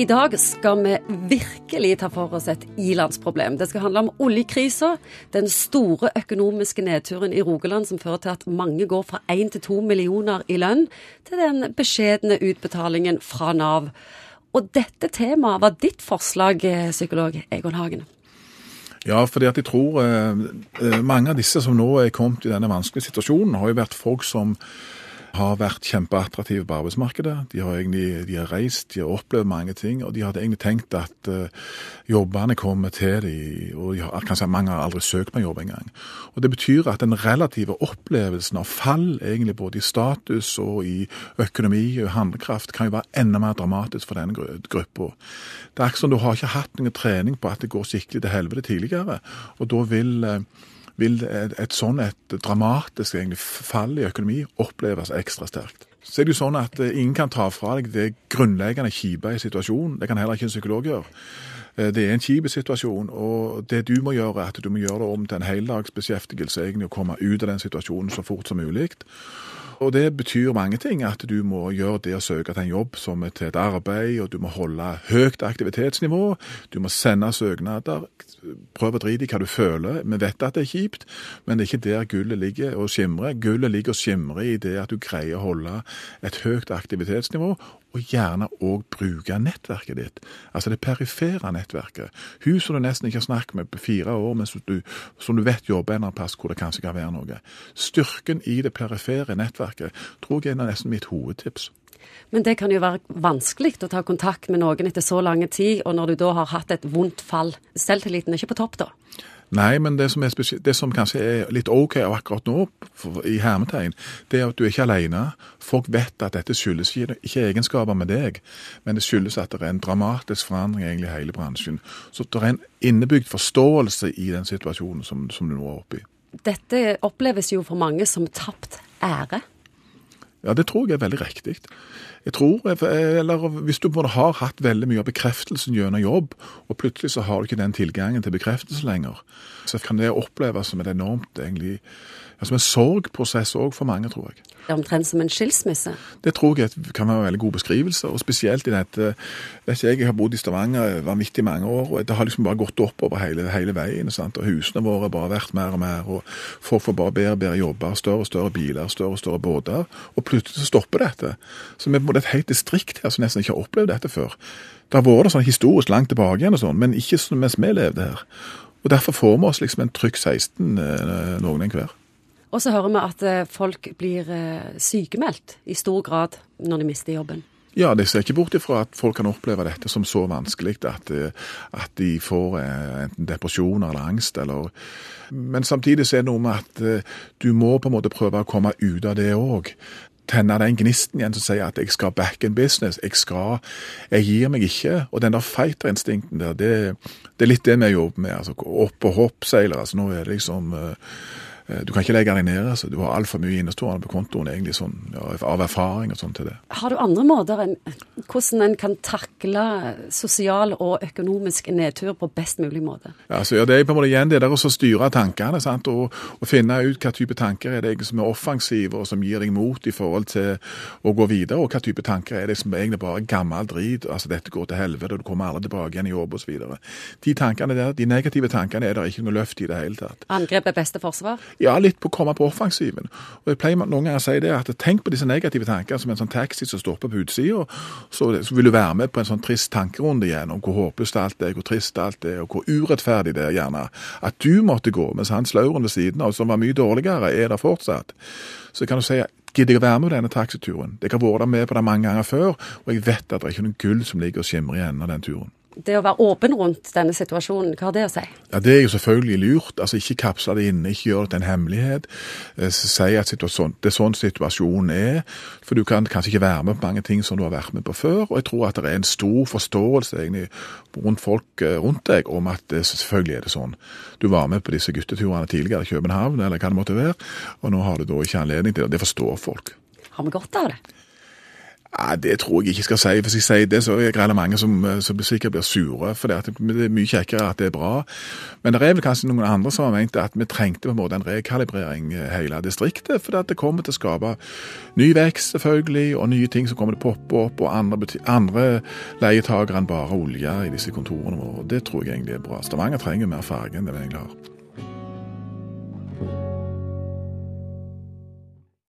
I dag skal vi virkelig ta for oss et ilandsproblem. Det skal handle om oljekrisa, den store økonomiske nedturen i Rogaland som fører til at mange går fra én til to millioner i lønn, til den beskjedne utbetalingen fra Nav. Og dette temaet var ditt forslag, psykolog Egon Hagen. Ja, fordi at jeg tror eh, eh, mange av disse som nå er kommet i denne vanskelige situasjonen, har jo vært folk som har vært kjempeattraktive på arbeidsmarkedet. De har, egentlig, de har reist, de har opplevd mange ting, og de hadde egentlig tenkt at uh, jobbene kommer til dem. Og de har, kanskje mange har aldri søkt på jobb engang. Og Det betyr at den relative opplevelsen av fall egentlig både i status og i økonomi og handlekraft kan jo være enda mer dramatisk for denne gruppa. Det er ikke som du har ikke hatt noen trening på at det går skikkelig til helvete tidligere, og da vil uh, vil et, et sånn et dramatisk egentlig, fall i økonomi oppleves ekstra sterkt. Så er det jo sånn at eh, ingen kan ta fra deg det grunnleggende kjipe i situasjonen. Det kan heller ikke en psykolog gjøre. Eh, det er en kjip situasjon, og det du må gjøre, er at du må gjøre det om til en heldagsbeskjeftigelse, egentlig å komme ut av den situasjonen så fort som mulig. Og det betyr mange ting. At du må gjøre det å søke til en jobb som er til et arbeid, og du må holde høyt aktivitetsnivå. Du må sende søknader. Prøv å drite i hva du føler. Vi vet at det er kjipt, men det er ikke der gullet ligger og skimrer. Gullet ligger og skimrer i det at du greier å holde et høyt aktivitetsnivå, og gjerne òg bruke nettverket ditt. Altså det perifere nettverket. Hun som du nesten ikke har snakket med på fire år, men som du, som du vet jobber en plass hvor det kanskje kan være noe. Styrken i det perifere nettverket tror jeg er nesten mitt hovedtips. Men det kan jo være vanskelig å ta kontakt med noen etter så lang tid, og når du da har hatt et vondt fall. Selvtilliten er ikke på topp da? Nei, men det som, det som, kanskje er litt OK akkurat nå, i hermetegn, det er at du er ikke alene. Folk vet at dette skyldes ikke egenskaper med deg, men det skyldes at det er en dramatisk forandring egentlig i hele bransjen. Så det er en innebygd forståelse i den situasjonen som, som du nå er oppe i. Dette oppleves jo for mange som tapt ære. Ja, det tror jeg er veldig riktig. Jeg tror, eller Hvis du både har hatt veldig mye av bekreftelsen gjennom jobb, og plutselig så har du ikke den tilgangen til bekreftelse lenger, så kan det oppleves som et enormt egentlig, som en sorgprosess òg for mange, tror jeg. Omtrent som en skilsmisse? Det tror jeg kan være en veldig god beskrivelse. Og spesielt i dette vet ikke, Jeg har bodd i Stavanger vanvittig mange år, og det har liksom bare gått oppover hele, hele veien. Sant? Og husene våre har bare vært mer og mer, og folk får bare bedre og bedre jobber, større og større biler, større og større båter. Og plutselig så stopper dette. Så vi er et helt distrikt her som nesten ikke har opplevd dette før. Det har vært sånn historisk langt tilbake igjen, og sånn, men ikke mens vi levde her. Og Derfor får vi oss liksom en trykk 16 eh, noen enhver. Og så hører vi at eh, folk blir eh, sykemeldt i stor grad når de mister jobben. Ja, det ser ikke bort ifra at folk kan oppleve dette som så vanskelig at, at de får enten depresjon eller angst. Eller, men samtidig så er det noe med at du må på en måte prøve å komme ut av det òg. Tenne den gnisten igjen som sier at jeg skal back in business. Jeg skal, jeg gir meg ikke. Og den der fighterinstinkten der, det, det, er litt det vi jobber med. altså Opp og hopp seiler Altså, nå er det liksom Eh, du kan ikke legge deg ned. altså Du har altfor mye innestående på kontoen egentlig sånn, ja, av erfaring og sånn til det. Har du andre måter enn hvordan en kan takle sosial og økonomisk nedtur på best mulig måte? Ja, så ja, Det er på en måte igjen det der å styre tankene sant? Og, og, finne ut hva type tanker er det som er offensive og som gir deg mot i forhold til å gå videre, og hva type tanker er det som egentlig bare er gammel drit, altså dette går til helvete og du kommer aldri tilbake igjen i jobb osv. De tankene der, de negative tankene er det ikke noe løft i det hele tatt. Angrep er beste forsvar? Ja, litt på å komme på offensiven. Og Jeg pleier noen ganger å si det at tenk på disse negative tankene som en sånn taxi som stopper på utsida. Så, så, vil du være med på en sånn trist tankerunde igjen om hvor håpløst alt er, hvor trist alt er, og hvor urettferdig det er gjerne. At du måtte gå, mens han slauren ved siden av, som var mye dårligere, er der fortsatt. Så kan du si Gidder jeg være med på denne taxituren? Jeg har vært med på det mange ganger før, og jeg vet at det er ikke noe gull som ligger og skimrer i enden av den turen det å være åpen rundt denne situasjonen, hva har det å si? Ja, Det er jo selvfølgelig lurt. altså Ikke kapsle det inne, ikke gjøre det til en hemmelighet. Eh, si at det er sånn situasjonen er. For du kan kanskje ikke være med på mange ting som du har vært med på før. Og jeg tror at det er en stor forståelse egentlig rundt folk eh, rundt deg om at det, selvfølgelig er det sånn. Du var med på disse gutteturene tidligere i København, eller hva det måtte være, og nå har du da ikke anledning til det. Det forstår folk. Har vi godt av det? Ja, Det tror jeg ikke skal si. Hvis jeg sier det, så er det mange som, som sikkert blir sure. For det, det, er mye kjekkere at det er bra. Men det er vel kanskje noen andre som har ment at vi trengte på en måte en rekalibrering hele distriktet. For det kommer til å skape ny vekst, selvfølgelig, og nye ting som kommer til å poppe opp. Og andre, andre leietakere enn bare olje i disse kontorene våre. Det tror jeg egentlig er bra. Stavanger trenger mer farge enn det vi egentlig har.